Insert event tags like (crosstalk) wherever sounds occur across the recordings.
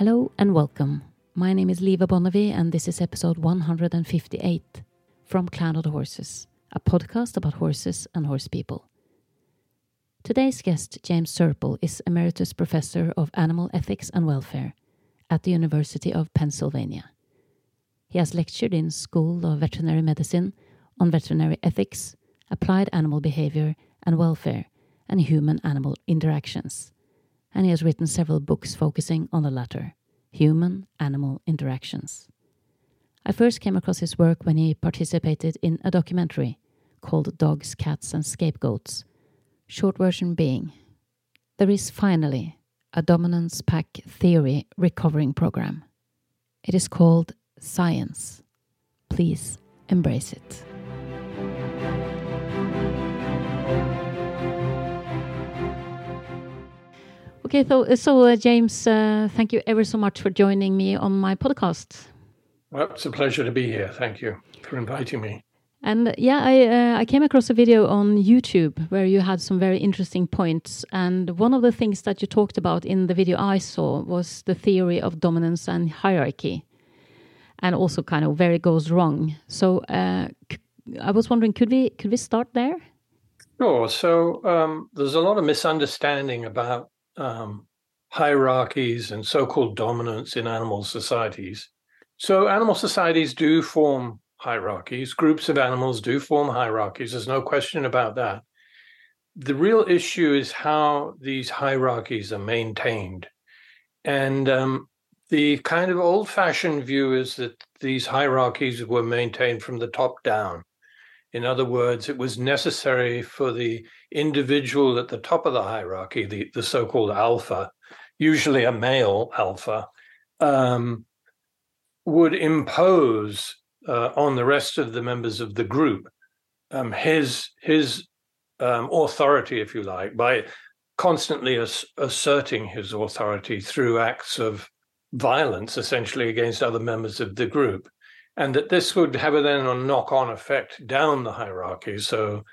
Hello and welcome. My name is Liva Bonnevie, and this is episode 158 from Clan of Horses, a podcast about horses and horse people. Today's guest, James Serpell, is Emeritus Professor of Animal Ethics and Welfare at the University of Pennsylvania. He has lectured in School of Veterinary Medicine on veterinary ethics, applied animal behavior and welfare, and human animal interactions. And he has written several books focusing on the latter human animal interactions. I first came across his work when he participated in a documentary called Dogs, Cats, and Scapegoats. Short version being There is finally a dominance pack theory recovering program. It is called Science. Please embrace it. Okay, so, so uh, James, uh, thank you ever so much for joining me on my podcast. Well, it's a pleasure to be here. Thank you for inviting me. And yeah, I uh, I came across a video on YouTube where you had some very interesting points. And one of the things that you talked about in the video I saw was the theory of dominance and hierarchy, and also kind of where it goes wrong. So uh, I was wondering, could we could we start there? Sure. So um, there's a lot of misunderstanding about um, hierarchies and so-called dominance in animal societies. So animal societies do form hierarchies. Groups of animals do form hierarchies. There's no question about that. The real issue is how these hierarchies are maintained. And um, the kind of old fashioned view is that these hierarchies were maintained from the top down. In other words, it was necessary for the individual at the top of the hierarchy, the, the so called alpha, usually a male alpha, um, would impose uh, on the rest of the members of the group um, his his um, authority, if you like, by constantly as- asserting his authority through acts of violence, essentially against other members of the group, and that this would have a, then a knock-on effect down the hierarchy. So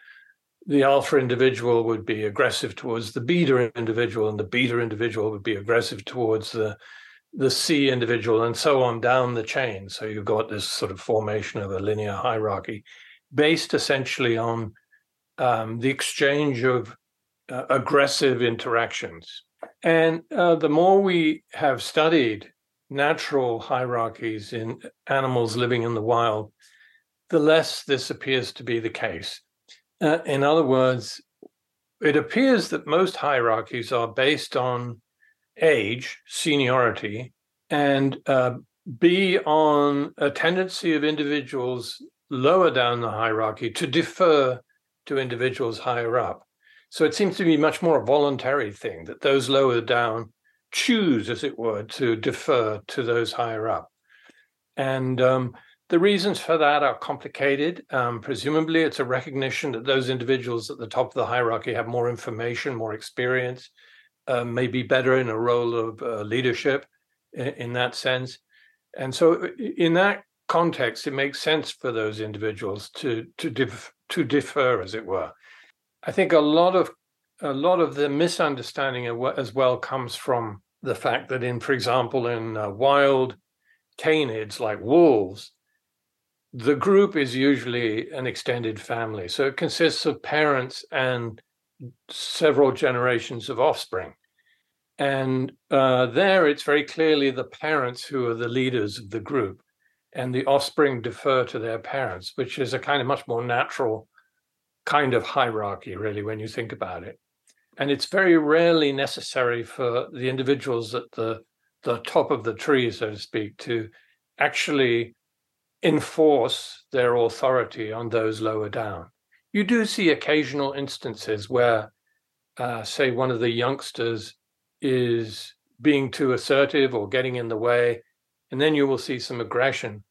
the alpha individual would be aggressive towards the beta individual, and the beta individual would be aggressive towards the the C individual, and so on down the chain. So you've got this sort of formation of a linear hierarchy based essentially on um, the exchange of uh, aggressive interactions. And uh, the more we have studied natural hierarchies in animals living in the wild, the less this appears to be the case. Uh, in other words, it appears that most hierarchies are based on age, seniority, and uh, B, on a tendency of individuals lower down the hierarchy to defer to individuals higher up. So it seems to be much more a voluntary thing that those lower down choose, as it were, to defer to those higher up. And um, the reasons for that are complicated. Um, presumably, it's a recognition that those individuals at the top of the hierarchy have more information, more experience, uh, may be better in a role of uh, leadership in, in, that sense. And so, in that context, it makes sense for those individuals to to dif- to defer, as it were. I think a lot of a lot of the misunderstanding as well comes from the fact that in, for example, in uh, wild canids like wolves, the group is usually an extended family. So it consists of parents and several generations of offspring. And uh, there, it's very clearly the parents who are the leaders of the group, and the offspring defer to their parents, which is a kind of much more natural kind of hierarchy, really, when you think about it. And it's very rarely necessary for the individuals at the the top of the tree, so to speak, to actually enforce their authority on those lower down. You do see occasional instances where, uh, say, one of the youngsters is being too assertive or getting in the way, and then you will see some aggression.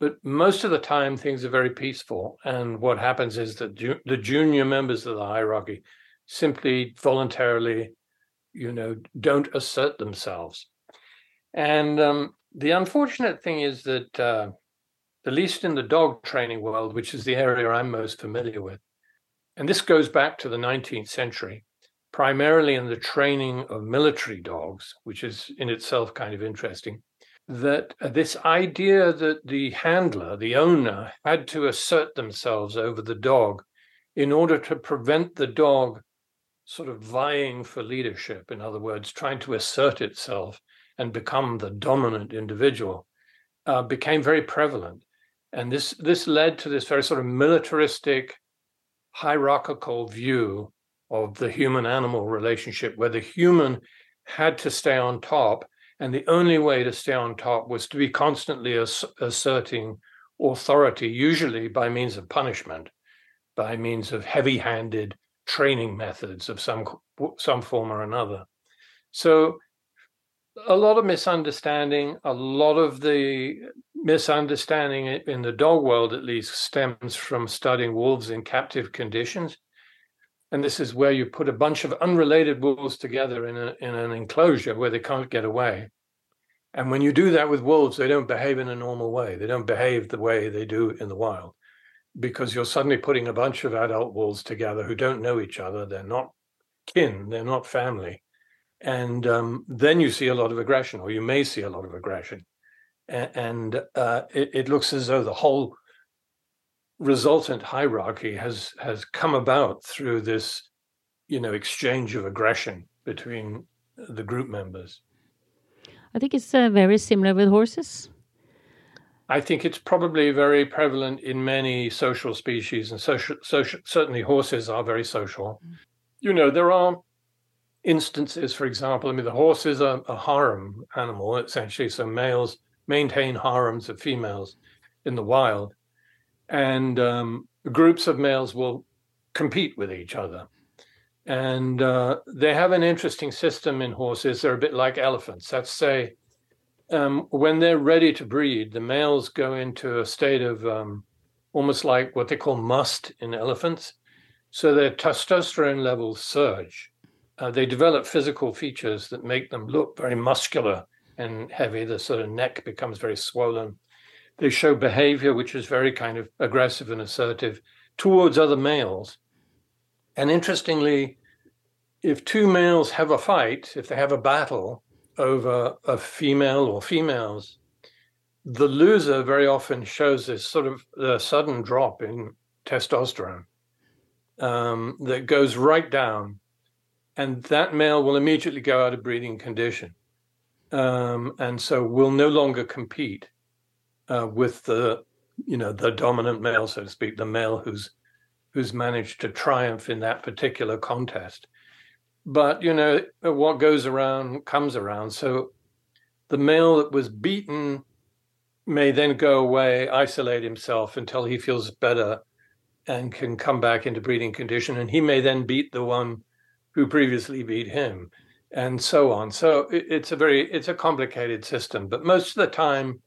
But most of the time, things are very peaceful. And what happens is that ju- the junior members of the hierarchy simply voluntarily, you know, don't assert themselves. And um, the unfortunate thing is that, uh, at least in the dog training world, which is the area I'm most familiar with, and this goes back to the 19th century, primarily in the training of military dogs, which is in itself kind of interesting, that this idea that the handler, the owner, had to assert themselves over the dog in order to prevent the dog sort of vying for leadership. In other words, trying to assert itself and become the dominant individual, uh, became very prevalent. And this, this led to this very sort of militaristic, hierarchical view of the human animal relationship, where the human had to stay on top. And the only way to stay on top was to be constantly ass- asserting authority, usually by means of punishment, by means of heavy handed training methods of some, some form or another. So, a lot of misunderstanding, a lot of the misunderstanding in the dog world, at least, stems from studying wolves in captive conditions and this is where you put a bunch of unrelated wolves together in, a, in an enclosure where they can't get away. And when you do that with wolves, they don't behave in a normal way. They don't behave the way they do in the wild because you're suddenly putting a bunch of adult wolves together who don't know each other. They're not kin, they're not family. And um, then you see a lot of aggression, or you may see a lot of aggression. And, uh, it, it looks as though the whole resultant hierarchy has has come about through this you know exchange of aggression between the group members i think it's uh, very similar with horses i think it's probably very prevalent in many social species and social, social certainly horses are very social mm. you know there are instances for example i mean the horse is a, a harem animal essentially so males maintain harems of females in the wild and um, groups of males will compete with each other. And uh, they have an interesting system in horses. They're a bit like elephants. Let's say, um, when they're ready to breed, the males go into a state of um, almost like what they call musth in elephants. So their testosterone levels surge. Uh, they develop physical features that make them look very muscular and heavy. The sort of neck becomes very swollen they show behavior which is very kind of aggressive and assertive towards other males. And interestingly, if two males have a fight, if they have a battle over a female or females, the loser very often shows this sort of uh, sudden drop in testosterone um, that goes right down, and that male will immediately go out of breeding condition, um, and so will no longer compete uh, with the you know the dominant male, so to speak, the male who's who's managed to triumph in that particular contest. But you know what goes around comes around. So the male that was beaten may then go away, isolate himself until he feels better and can come back into breeding condition, and he may then beat the one who previously beat him, and so on. So it's a very it's a complicated system, but most of the time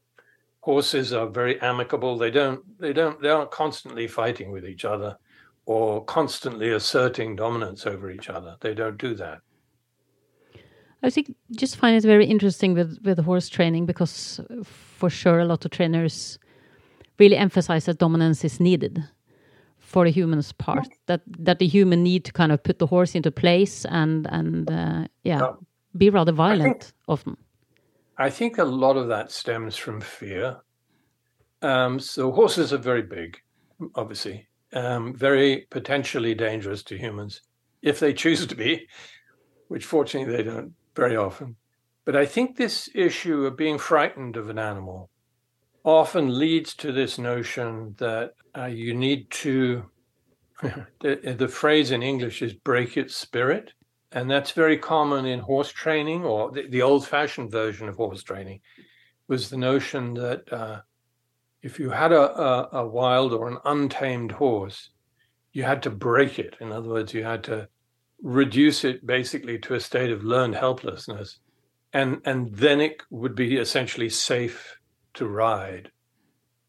horses are very amicable. They don't they don't they aren't constantly fighting with each other or constantly asserting dominance over each other. They don't do that. I think just find it very interesting with with horse training because for sure a lot of trainers really emphasize that dominance is needed for the human's part that that the human need to kind of put the horse into place and and uh, yeah, be rather violent think, often I think a lot of that stems from fear. Um, so horses are very big, obviously, um, very potentially dangerous to humans if they choose to be, which fortunately they don't very often. But I think this issue of being frightened of an animal often leads to this notion that uh, you need to, (laughs) the, the phrase in English is break its spirit. And that's very common in horse training, or the, the old fashioned version of horse training was the notion that uh, if you had a, a, a wild or an untamed horse, you had to break it. In other words, you had to reduce it basically to a state of learned helplessness. And, and then it would be essentially safe to ride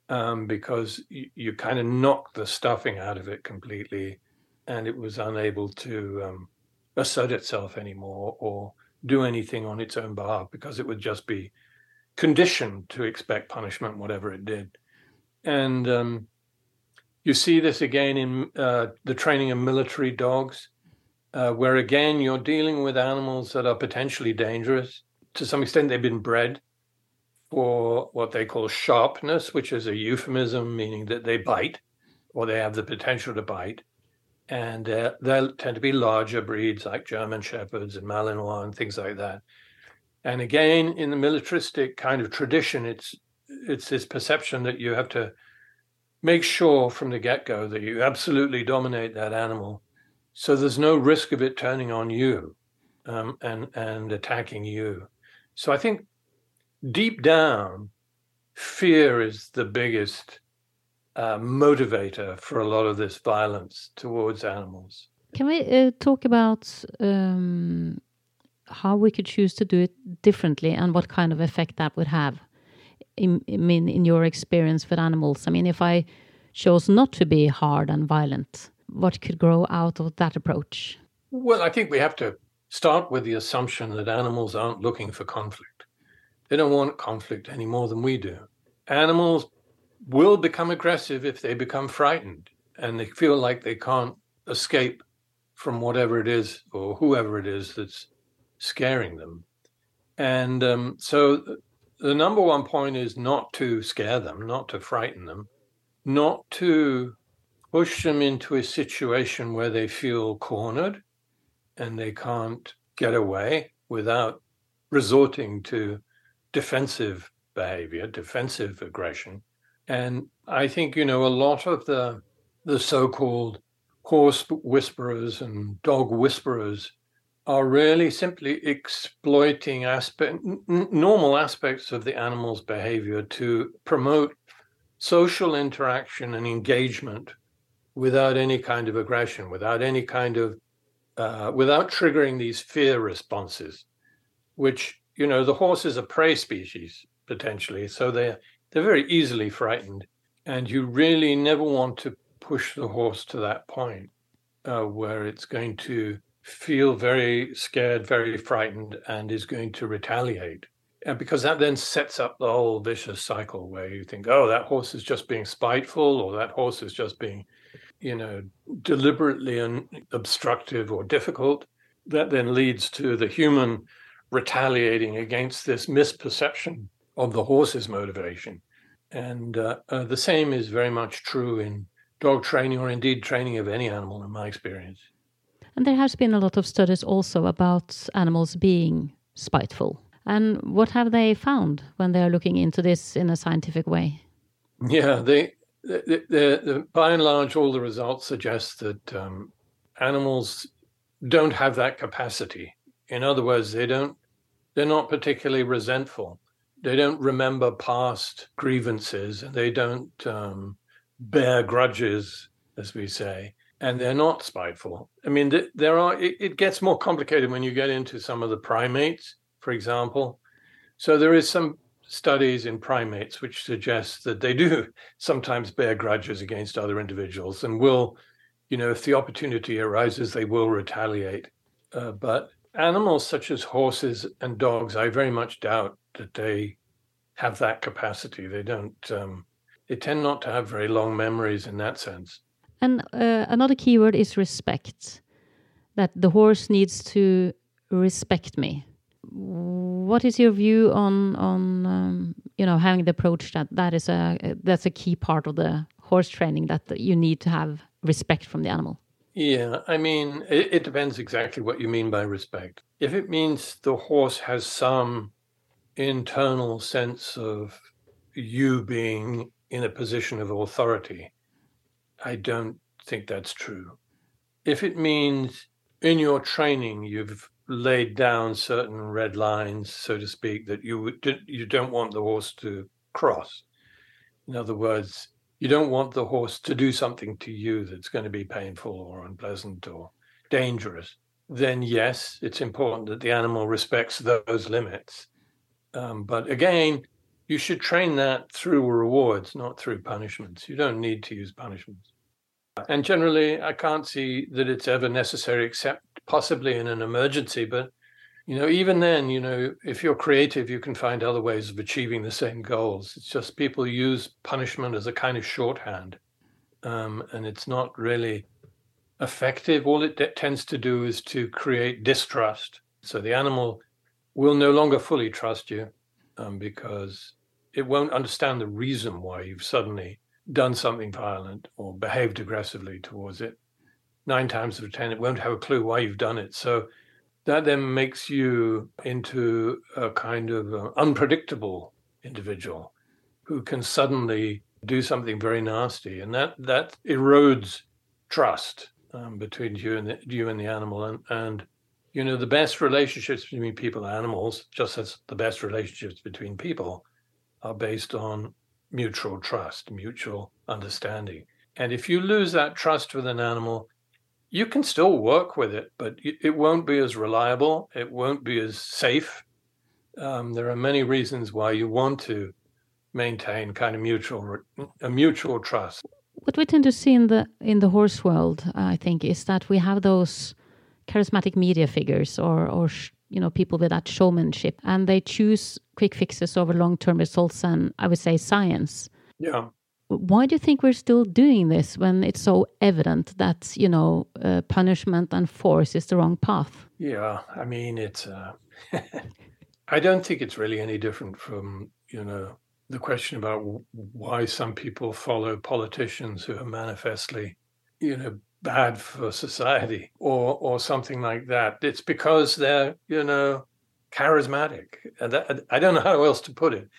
um, because you, you kind of knocked the stuffing out of it completely and it was unable to um, assert itself anymore or do anything on its own behalf because it would just be conditioned to expect punishment, whatever it did. And um, you see this again in uh, the training of military dogs. uh, where again you're dealing with animals that are potentially dangerous. To some extent, they've been bred for what they call sharpness, which is a euphemism meaning that they bite or they have the potential to bite. And uh, they tend to be larger breeds like German Shepherds and Malinois and things like that. And again, in the militaristic kind of tradition, it's it's this perception that you have to make sure from the get-go that you absolutely dominate that animal so there's no risk of it turning on you um, and and attacking you. So i think deep down fear is the biggest uh, motivator for a lot of this violence towards animals. Can we uh, talk about um, how we could choose to do it differently and what kind of effect that would have in, I mean, in your experience with animals? I mean, if I chose not to be hard and violent, what could grow out of that approach? Well, I think we have to start with the assumption that animals aren't looking for conflict. They don't want conflict any more than we do. Animals will become aggressive if they become frightened and they feel like they can't escape from whatever it is or whoever it is that's scaring them. And um, so the number one point is not to scare them, not to frighten them, not to push them into a situation where they feel cornered and they can't get away without resorting to defensive behavior, defensive aggression. And I think, you know, a lot of the the so-called horse whisperers and dog whisperers are really simply exploiting aspect n- normal aspects of the animal's behavior to promote social interaction and engagement without any kind of aggression, without any kind of uh, without triggering these fear responses, which you know the horse is a prey species potentially, so they're they're very easily frightened, and you really never want to push the horse to that point uh, where it's going to feel very scared, very frightened, and is going to retaliate. And because that then sets up the whole vicious cycle where you think, oh, that horse is just being spiteful, or that horse is just being, you know, deliberately and obstructive or difficult. That then leads to the human retaliating against this misperception of the horse's motivation. And uh, uh, the same is very much true in dog training or indeed training of any animal, in my experience. And there has been a lot of studies also about animals being spiteful. And what have they found when they are looking into this in a scientific way? Yeah, they, by and large, all the results suggest that um, animals don't have that capacity. In other words, they don't. They're not particularly resentful. They don't remember past grievances. They don't um, bear grudges, as we say and they're not spiteful. I mean, there are. It, it, gets more complicated when you get into some of the primates, for example. So there is some studies in primates which suggest that they do (laughs) sometimes bear grudges against other individuals and will, you know, if the opportunity arises, they will retaliate. Uh, but animals such as horses and dogs, I very much doubt that they have that capacity. They don't. Um, they tend not to have very long memories in that sense. And uh, another keyword is respect. That the horse needs to respect me. What is your view on on um, you know having the approach that that is a that's a key part of the horse training that you need to have respect from the animal? Yeah, I mean, it, it, depends exactly what you mean by respect. If it means the horse has some internal sense of you being in a position of authority, I don't think that's true. If it means in your training you've laid down certain red lines, so to speak, that you you don't want the horse to cross. In other words, you don't want the horse to do something to you that's going to be painful or unpleasant or dangerous. Then yes, it's important that the animal respects those limits. Um, but again, you should train that through rewards, not through punishments. You don't need to use punishments. And generally, I can't see that it's ever necessary, except possibly in an emergency. But you know, even then, you know, if you're creative, you can find other ways of achieving the same goals. It's just people use punishment as a kind of shorthand, um, and it's not really effective, all it tends to do is to create distrust. So the animal will no longer fully trust you um, because it won't understand the reason why you've suddenly done something violent or behaved aggressively towards it. Nine times out of 10, it won't have a clue why you've done it. So that then makes you into a kind of uh, unpredictable individual who can suddenly do something very nasty. And that, that erodes trust um, between you and the, you and the animal. And, and, you know, the best relationships between people and animals, just as the best relationships between people, are based on mutual trust, mutual understanding. And if you lose that trust with an animal, you can still work with it, but it won't be as reliable. It won't be as safe. Um, there are many reasons why you want to maintain kind of mutual a mutual trust. What we tend to see in the in the horse world, I think, is that we have those charismatic media figures or or you know people with that showmanship, and they choose quick fixes over long term results and I would say science. Yeah. Why do you think we're still doing this when it's so evident that you know uh, punishment and force is the wrong path? Yeah, I mean it's. Uh, (laughs) I don't think it's really any different from you know the question about why some people follow politicians who are manifestly, you know, bad for society or or something like that. It's because they're, you know, charismatic. And I don't know how else to put it.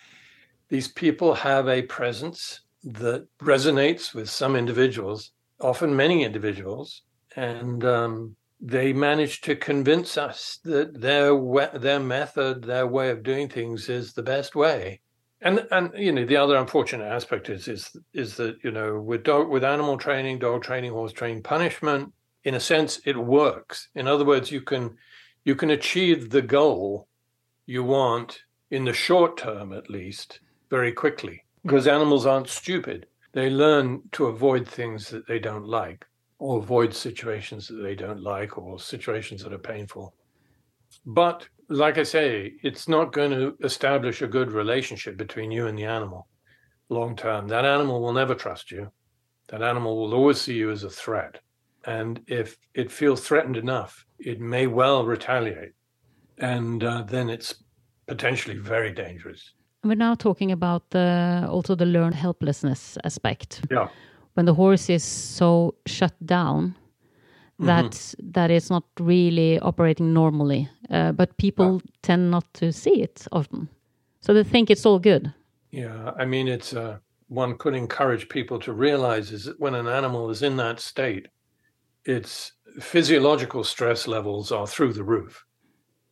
These people have a presence that resonates with some individuals, often many individuals, and um, they manage to convince us that their their method, their way of doing things, is the best way and and you know the other unfortunate aspect is is is that you know with dog with animal training dog training horse training punishment in a sense it works. In other words you can you can achieve the goal you want in the short term at least very quickly. Because animals aren't stupid. They learn to avoid things that they don't like or avoid situations that they don't like or situations that are painful. But like I say, it's not going to establish a good relationship between you and the animal long term. That animal will never trust you. That animal will always see you as a threat. And if it feels threatened enough, it may well retaliate. And uh, then it's potentially very dangerous. We're now talking about the also the learned helplessness aspect. Yeah. When the horse is so shut down that mm-hmm. that is not really operating normally. Uh, but people yeah. tend not to see it often, so they think it's all good. Yeah, I mean, it's uh, one could encourage people to realize is that when an animal is in that state, its physiological stress levels are through the roof,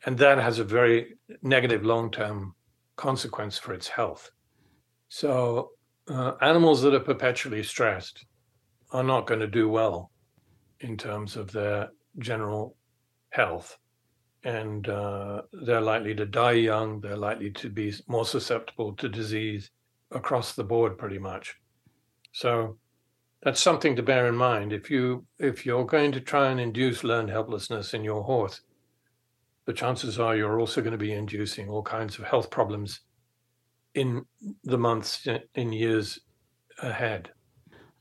and that has a very negative long-term consequence for its health. So, uh, animals that are perpetually stressed are not going to do well in terms of their general health. And uh, they're likely to die young, they're likely to be more susceptible to disease across the board, pretty much. So that's something to bear in mind. If you if you're going to try and induce learned helplessness in your horse, the chances are you're also going to be inducing all kinds of health problems in the months in years ahead.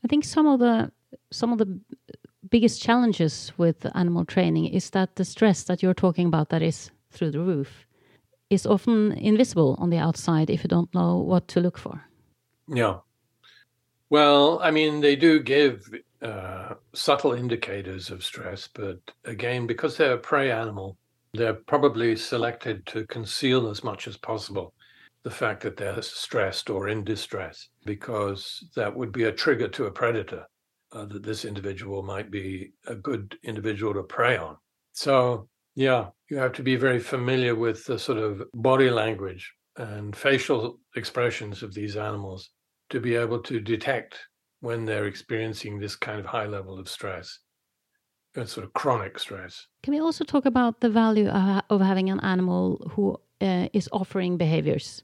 I think some of the some of the biggest challenges with animal training is that the stress that you're talking about that is through the roof is often invisible on the outside if you don't know what to look for. Yeah. Well, I mean, they do give uh, subtle indicators of stress, but again, because they're a prey animal, they're probably selected to conceal as much as possible the fact that they're stressed or in distress, because that would be a trigger to a predator uh, that this individual might be a good individual to prey on. So, yeah, you have to be very familiar with the sort of body language and facial expressions of these animals to be able to detect when they're experiencing this kind of high level of stress and sort of chronic stress. Can we also talk about the value of having an animal who uh, is offering behaviors?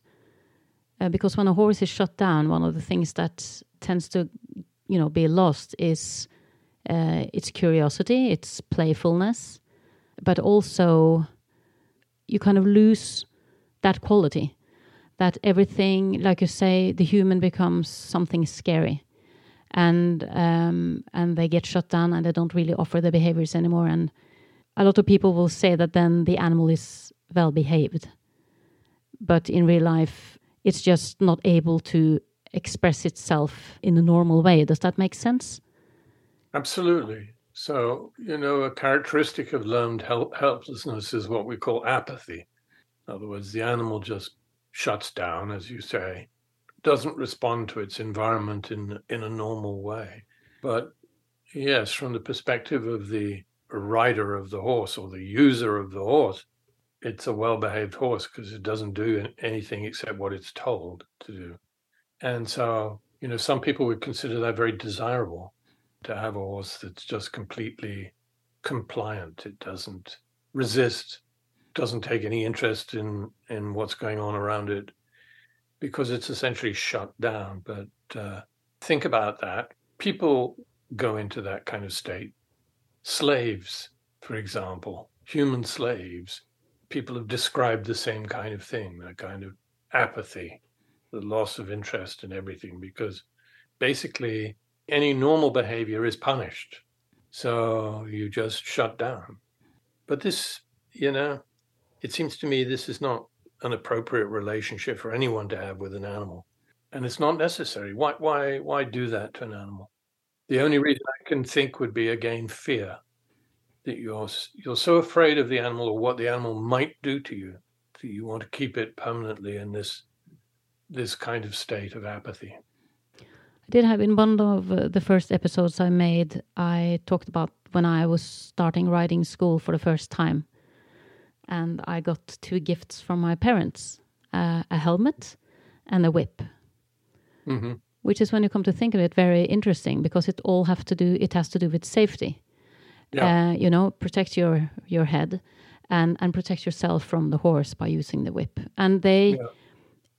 Uh, because when a horse is shut down, one of the things that tends to you know be lost is uh, its curiosity, its playfulness, but also you kind of lose that quality. That everything, like you say, the human becomes something scary, and um, and they get shut down and they don't really offer the behaviors anymore. And a lot of people will say that then the animal is well behaved, but in real life, it's just not able to express itself in a normal way. Does that make sense? Absolutely. So, you know, a characteristic of learned help- helplessness is what we call apathy. In other words, the animal just shuts down, as you say, doesn't respond to its environment in in a normal way. But yes, from the perspective of the rider of the horse or the user of the horse, it's a well-behaved horse because it doesn't do anything except what it's told to do. And so, you know, some people would consider that very desirable to have a horse that's just completely compliant. It doesn't resist, doesn't take any interest in in what's going on around it because it's essentially shut down. But uh, think about that. People go into that kind of state. Slaves, for example, human slaves, people have described the same kind of thing, that kind of apathy, the loss of interest in everything, because basically any normal behavior is punished. So you just shut down. But this, you know, it seems to me this is not an appropriate relationship for anyone to have with an animal. And it's not necessary. Why why why do that to an animal? The only reason I can think would be again fear. That you're you're so afraid of the animal or what the animal might do to you that you want to keep it permanently in this this kind of state of apathy. I did have in one of uh, the first episodes I made, I talked about when I was starting riding school for the first time and I got two gifts from my parents uh, a helmet and a whip. Mm-hmm. Which is when you come to think of it, very interesting because it all have to do. It has to do with safety. Yeah. Uh, you know, protect your your head, and and protect yourself from the horse by using the whip. And they, Yeah.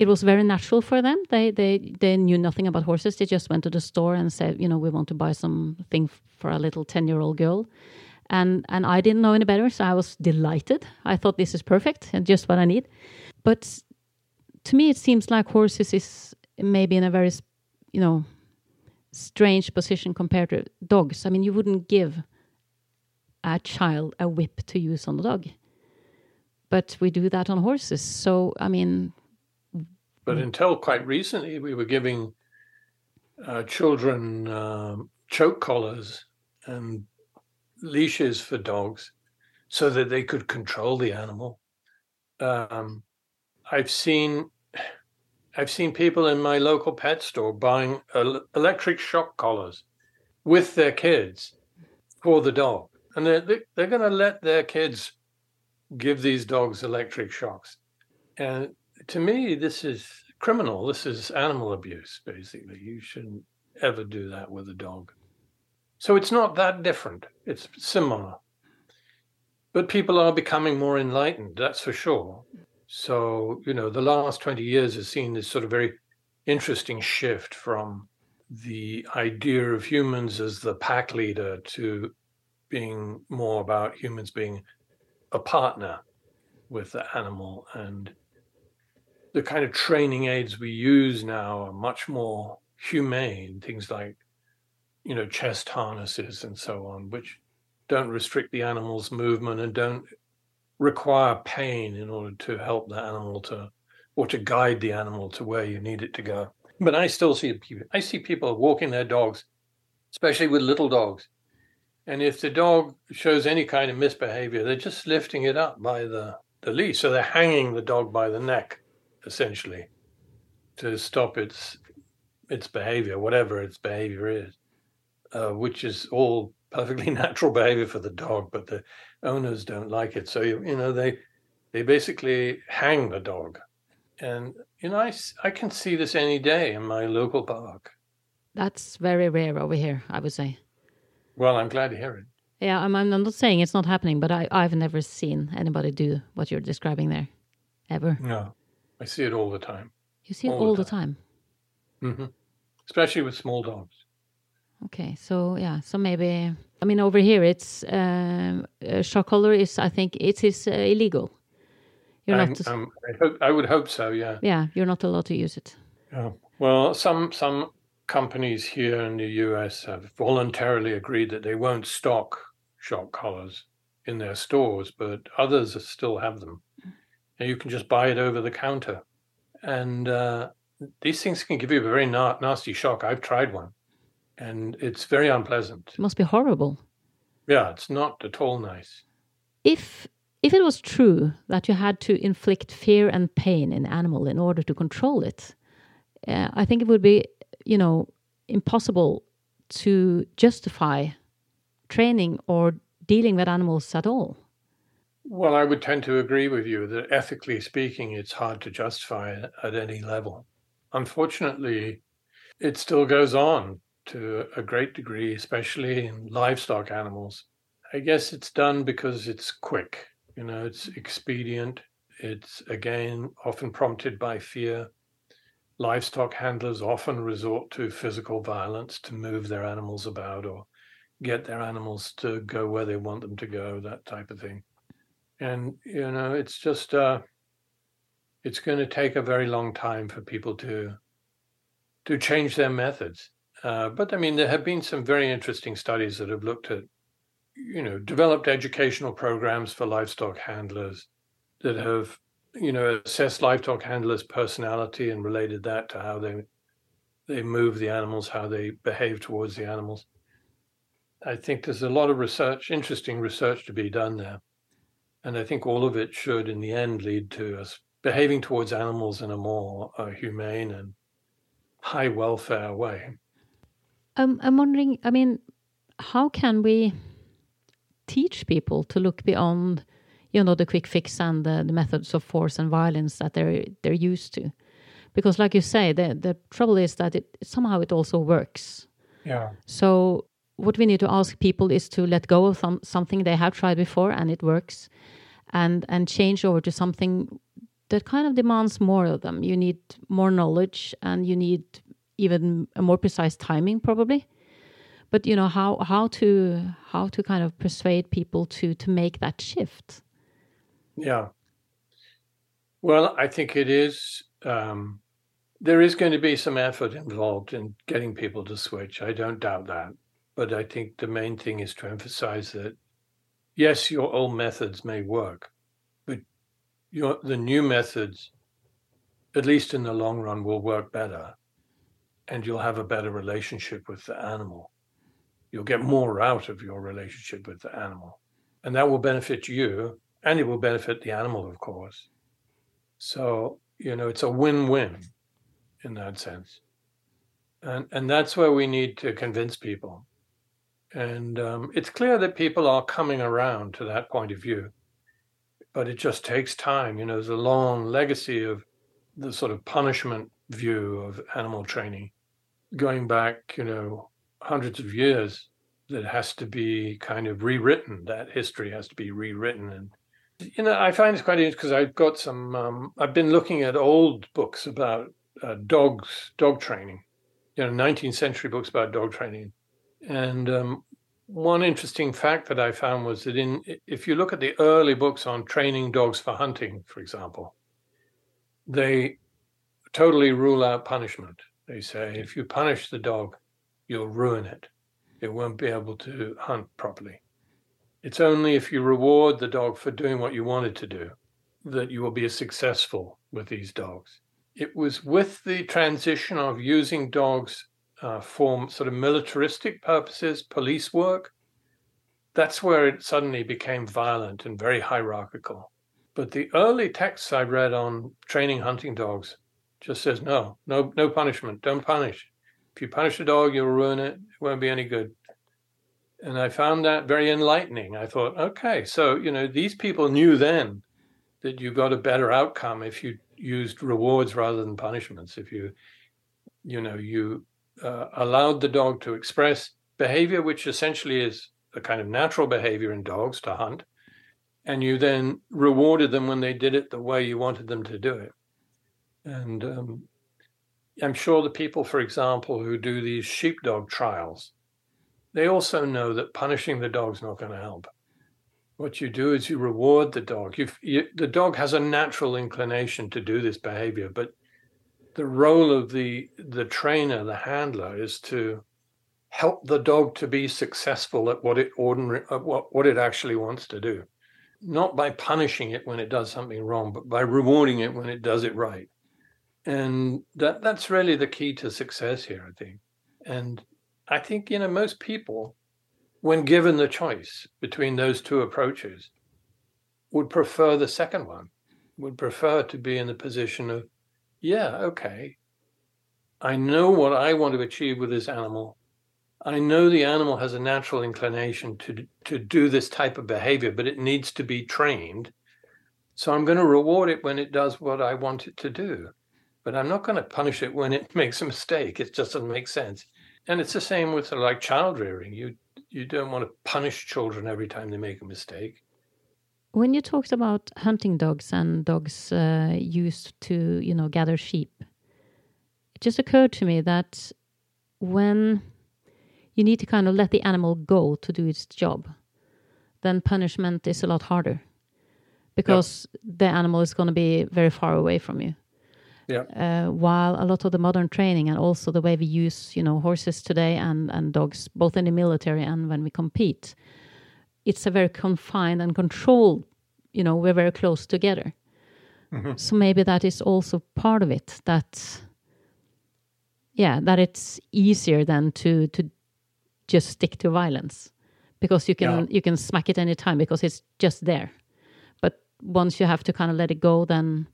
It was very natural for them. They they they knew nothing about horses. They just went to the store and said, you know, we want to buy something for a little ten year old girl, and and I didn't know any better, so I was delighted. I thought this is perfect and just what I need. But to me, it seems like horses is maybe in a very, you know, strange position compared to dogs. I mean, you wouldn't give a child a whip to use on a dog, but we do that on horses. So I mean, But until quite recently, we were giving uh, children um, choke collars and leashes for dogs so that they could control the animal. Um, I've seen I've seen people in my local pet store buying el- electric shock collars with their kids for the dog, and they're they- they're going to let their kids give these dogs electric shocks. And to me, this is criminal. This is animal abuse, basically. You shouldn't ever do that with a dog. So it's not that different, it's similar. But people are becoming more enlightened, that's for sure. So, you know, the last 20 years has seen this sort of very interesting shift from the idea of humans as the pack leader to being more about humans being a partner with the animal and the kind of training aids we use now are much more humane things like you know chest harnesses and so on which don't restrict the animal's movement and don't require pain in order to help the animal to or to guide the animal to where you need it to go. But i still see people i see people walking their dogs especially with little dogs. And if the dog shows any kind of misbehavior they're just lifting it up by the the leash so they're hanging the dog by the neck essentially to stop its its behavior whatever its behavior is uh, which is all perfectly (laughs) natural behavior for the dog but the owners don't like it so you, you know they they basically hang the dog and you know I I can see this any day in my local park that's very rare over here. I would say. well i'm glad to hear it Yeah, I'm, I'm not saying it's not happening, but I, I've never seen anybody do what you're describing there, ever. no i see it all the time You see it All the all the time. hmm especially with small dogs Okay, so yeah, so maybe I mean over here it's um, uh, shock collar is I think it is uh, illegal. You're I'm- not. I'm- I, hope, I would hope so yeah yeah, you're not allowed to use it. Yeah. Well, some some companies here in the US have voluntarily agreed that they won't stock shock collars in their stores, but others still have them. And you can just buy it over the counter. And uh, these things can give you a very na- nasty shock. I've tried one, and it's very unpleasant. It must be horrible. Yeah, it's not at all nice. If if it was true that you had to inflict fear and pain in animal in order to control it, uh, I think it would be, you know, impossible to justify training or dealing with animals at all. Well, I would tend to agree with you that ethically speaking, it's hard to justify at any level. Unfortunately, it still goes on to a great degree, especially in livestock animals. I guess it's done because it's quick, you know, it's expedient. It's again often prompted by fear. Livestock handlers often resort to physical violence to move their animals about or get their animals to go where they want them to go, that type of thing. And, you know, it's just, uh, it's going to take a very long time for people to to change their methods. Uh, but I mean, there have been some very interesting studies that have looked at, you know, developed educational programs for livestock handlers that have, you know, assessed livestock handlers' personality and related that to how they they move the animals, how they behave towards the animals. I think there's a lot of research, interesting research to be done there. And I think all of it should, in the end, lead to us behaving towards animals in a more uh, humane and high welfare way. Um, I'm wondering, I mean, how can we teach people to look beyond, you know, the quick fix and the, the methods of force and violence that they're they're used to? Because, like you say, the the trouble is that it somehow it also works. Yeah. So what we need to ask people is to let go of some, something they have tried before and it works, and and change over to something that kind of demands more of them. You need more knowledge and you need even a more precise timing probably. But you know how how to how to kind of persuade people to to make that shift. Yeah. Well, I think it is um, there is going to be some effort involved in getting people to switch. I don't doubt that. But I think the main thing is to emphasize that yes, your old methods may work, but your the new methods, at least in the long run, will work better, and you'll have a better relationship with the animal. You'll get more out of your relationship with the animal, and that will benefit you, and it will benefit the animal, of course. So you know, it's a win-win in that sense, and and that's where we need to convince people. And um, it's clear that people are coming around to that point of view but it just takes time. You know, there's a long legacy of the sort of punishment view of animal training going back, you know, hundreds of years that has to be kind of rewritten. That history has to be rewritten. And, you know, I find it's quite interesting because I've got some, um, I've been looking at old books about uh, dogs, dog training, you know, 19th century books about dog training. And um, one interesting fact that I found was that in if you look at the early books on training dogs for hunting, for example, they totally rule out punishment. They say if you punish the dog, you'll ruin it. It won't be able to hunt properly. It's only if you reward the dog for doing what you wanted to do that you will be successful with these dogs. It was with the transition of using dogs uh, for sort of militaristic purposes, police work, that's where it suddenly became violent and very hierarchical. But the early texts I read on training hunting dogs just says no, no, no punishment. Don't punish. If you punish a dog, you'll ruin it. It won't be any good. And I found that very enlightening. I thought, okay, so you know, these people knew then that you got a better outcome if you used rewards rather than punishments. If you, you know, you uh, allowed the dog to express behavior, which essentially is a kind of natural behavior in dogs to hunt, and you then rewarded them when they did it the way you wanted them to do it. And um, I'm sure the people, for example, who do these sheepdog trials, they also know that punishing the dog's not going to help. What you do is you reward the dog. You, the dog has a natural inclination to do this behavior, but the role of the the trainer, the handler, is to help the dog to be successful at what it ordinary at what, what it actually wants to do. Not by punishing it when it does something wrong, but by rewarding it when it does it right. And that that's really the key to success here, I think. And I think, you know, most people, when given the choice between those two approaches, would prefer the second one, would prefer to be in the position of, yeah, okay, I know what I want to achieve with this animal. I know the animal has a natural inclination to to do this type of behavior, but it needs to be trained. So I'm going to reward it when it does what I want it to do, but I'm not going to punish it when it (laughs) makes a mistake. It just doesn't make sense. And it's the same with like child rearing. You you don't want to punish children every time they make a mistake. When you talked about hunting dogs and dogs uh, used to you know gather sheep, it just occurred to me that when you need to kind of let the animal go to do its job, then punishment is a lot harder because yep. the animal is going to be very far away from you. Yeah. Uh, while a lot of the modern training and also the way we use, you know, horses today and and dogs, both in the military and when we compete, it's a very confined and controlled. You know, we're very close together. Mm-hmm. So maybe that is also part of it. That, yeah, that it's easier than to to just stick to violence because you can yeah. you can smack it any time because it's just there. But once you have to kind of let it go, then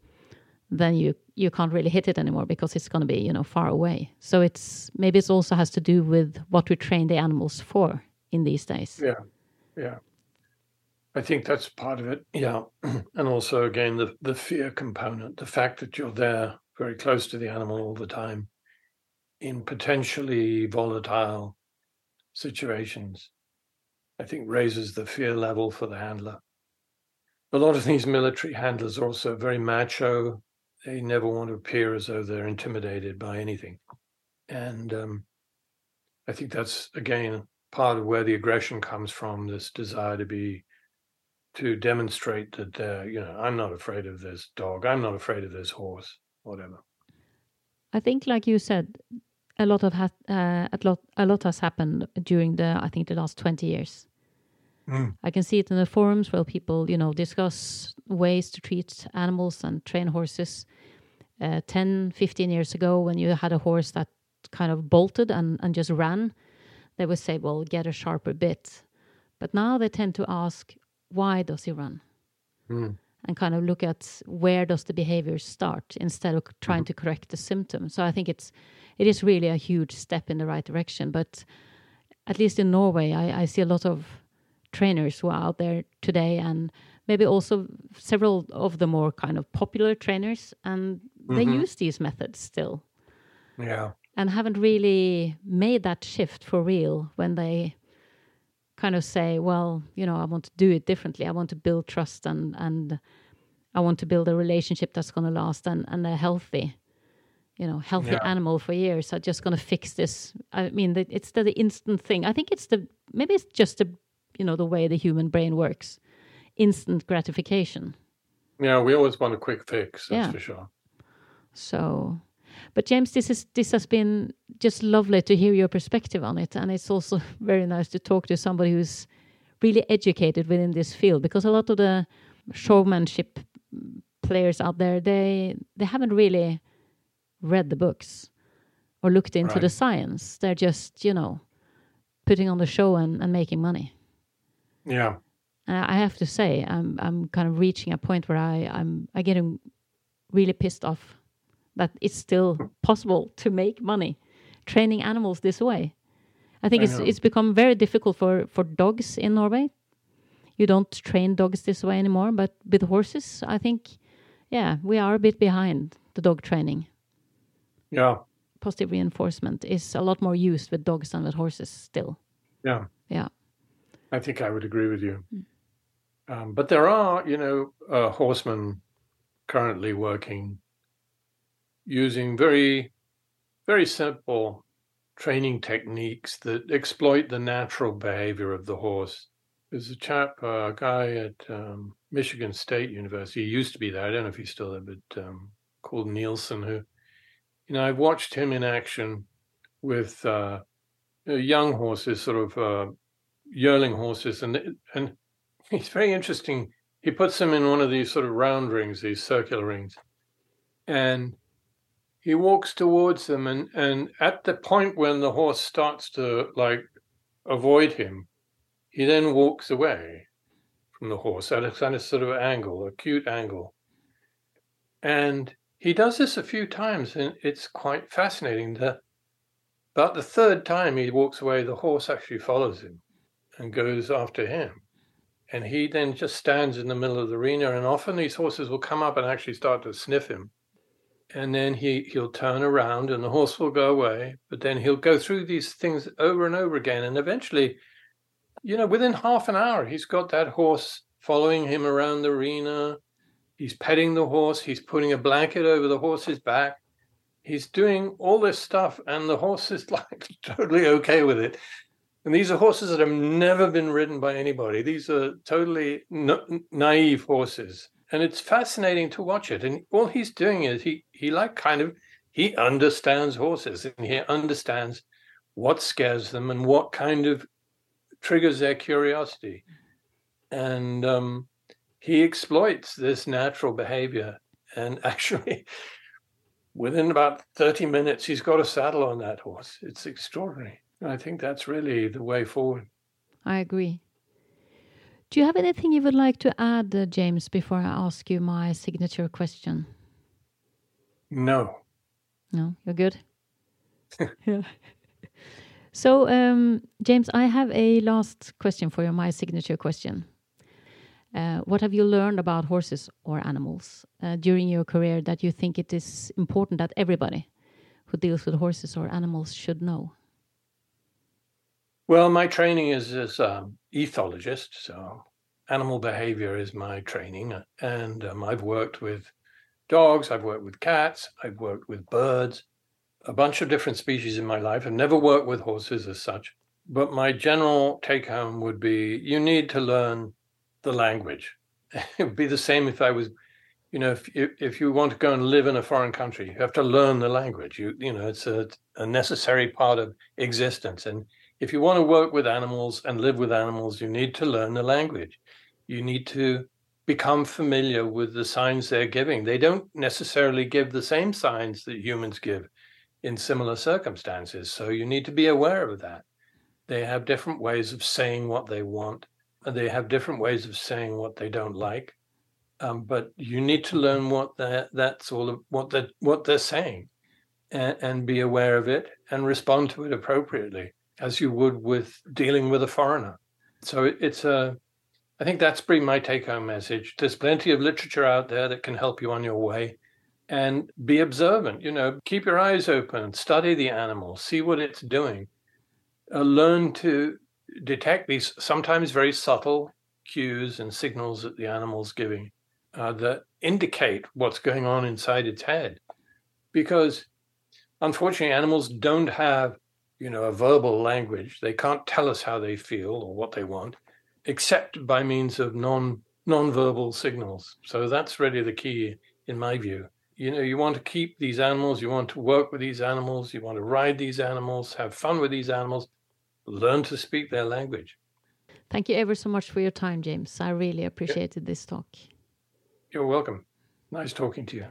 then you you can't really hit it anymore because it's going to be you know far away. So it's maybe it also has to do with what we train the animals for in these days. Yeah, yeah. I think that's part of it. Yeah, (clears throat) and also again the the fear component, the fact that you're there very close to the animal all the time in potentially volatile situations, I think raises the fear level for the handler. A lot of these military handlers are also very macho. They never want to appear as though they're intimidated by anything. And um, I think that's, again, part of where the aggression comes from this desire to be, to demonstrate that, uh, you know, I'm not afraid of this dog. I'm not afraid of this horse, whatever. I think, like you said, a lot of ha- uh, a lot a lot has happened during the I think the last twenty years. Mm. I can see it in the forums where people you know discuss ways to treat animals and train horses. Uh, 10, 15 years ago, when you had a horse that kind of bolted and, and just ran, they would say, "Well, get a sharper bit." But now they tend to ask, "Why does he run?" Mm and kind of look at where does the behavior start instead of trying mm-hmm. to correct the symptom. So I think it's it is really a huge step in the right direction. But at least in Norway, I, I see a lot of trainers who are out there today, and maybe also several of the more kind of popular trainers, and they mm-hmm. use these methods still. Yeah. And haven't really made that shift for real when they kind of say, well, you know, I want to do it differently. I want to build trust and and I want to build a relationship that's going to last and and a healthy, you know, healthy yeah. animal for years. I'm just going to fix this. I mean, the, it's the, the, instant thing. I think it's the maybe it's just the you know the way the human brain works, instant gratification. Yeah, we always want a quick fix. That's yeah. for sure. So but James, this is this has been just lovely to hear your perspective on it, and it's also (laughs) very nice to talk to somebody who's really educated within this field because a lot of the showmanship players out there they they haven't really read the books or looked into right. the science. They're just you know putting on the show and, and making money. Yeah. I have to say, I'm I'm kind of reaching a point where I I'm I getting really pissed off that it's still possible to make money training animals this way. I think I it's know. it's become very difficult for for dogs in Norway. You don't train dogs this way anymore, but with horses, I think, yeah, we are a bit behind the dog training. Yeah, positive reinforcement is a lot more used with dogs than with horses still. Yeah, yeah, I think I would agree with you. Mm. Um, but there are, you know, uh, horsemen currently working using very, very simple training techniques that exploit the natural behavior of the horse. There's a chap, uh, a guy at um, Michigan State University. He used to be there. I don't know if he's still there, but um, called Nielsen, who You know, I've watched him in action with uh, young horses, sort of uh, yearling horses, and and he's very interesting. He puts them in one of these sort of round rings, these circular rings, and he walks towards them, and and at the point when the horse starts to like avoid him, he then walks away from the horse at a kind of sort of angle, acute angle, and he does this a few times, and it's quite fascinating. That about the third time he walks away, the horse actually follows him and goes after him. And he then just stands in the middle of the arena, and often these horses will come up and actually start to sniff him. And then he, he'll turn around and the horse will go away, but then he'll go through these things over and over again. And eventually, you know, within half an hour, he's got that horse following him around the arena. He's petting the horse, he's putting a blanket over the horse's back. He's doing all this stuff, and the horse is (laughs) like totally okay with it. And these are horses that have never been ridden by anybody. These are totally naive horses. And it's fascinating to watch it. And all he's doing is he, he like kind of, he understands horses and he understands what scares them and what kind of triggers their curiosity. And um, he exploits this natural behavior. And (laughs) actually, within about 30 minutes, he's got a saddle on that horse. It's extraordinary. I think that's really the way forward. I agree. Do you have anything you would like to add, uh, James, before I ask you my signature question? No. No, you're good. (laughs) yeah. So, um, James, I have a last question for you, my signature question. Uh, what have you learned about horses or animals uh, during your career that you think it is important that everybody who deals with horses or animals should know? Well, my training is as an ethologist, so animal behavior is my training, and um, I've worked with dogs, I've worked with cats, I've worked with birds, a bunch of different species in my life. I've never worked with horses as such, but my general take home would be you need to learn the language. (laughs) it would be the same if I was, you know, if if you want to go and live in a foreign country, you have to learn the language. You you know, it's a, a necessary part of existence, and if you want to work with animals and live with animals, you need to learn the language. You need to become familiar with the signs they're giving. They don't necessarily give the same signs that humans give in similar circumstances. So you need to be aware of that. They have different ways of saying what they want, and they have different ways of saying what they don't like. Um, but you need to learn what that's all of what that what they're saying, and, and be aware of it and respond to it appropriately as you would with dealing with a foreigner. So it's a, I think that's pretty my take home message. There's plenty of literature out there that can help you on your way and be observant. You know, keep your eyes open, study the animal, see what it's doing, uh, learn to detect these sometimes very subtle cues and signals that the animal's giving uh, that indicate what's going on inside its head. Because unfortunately, animals don't have you know, a verbal language. They can't tell us how they feel or what they want, except by means of non non-verbal signals. So that's really the key, in my view. You know, you want to keep these animals, you want to work with these animals, you want to ride these animals, have fun with these animals, learn to speak their language. Thank you ever so much for your time, James. I really appreciated yep. this talk. You're welcome. Nice talking to you.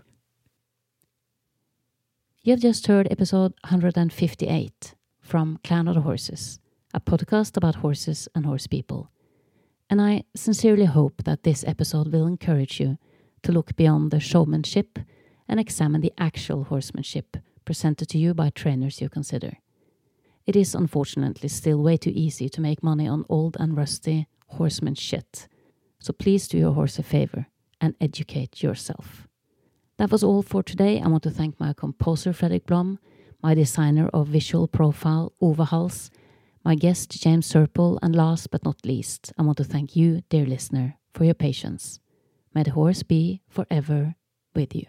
You have just heard episode 158 from Clan of the Horses, a podcast about horses and horse people. And I sincerely hope that this episode will encourage you to look beyond the showmanship and examine the actual horsemanship presented to you by trainers you consider. It is unfortunately still way too easy to make money on old and rusty horseman shit, so please do your horse a favor and educate yourself. That was all for today. I want to thank my composer Fredrik Blom my designer of visual profile, Ove Hals, my guest, James Serpell, and last but not least, I want to thank you, dear listener, for your patience. May the horse be forever with you.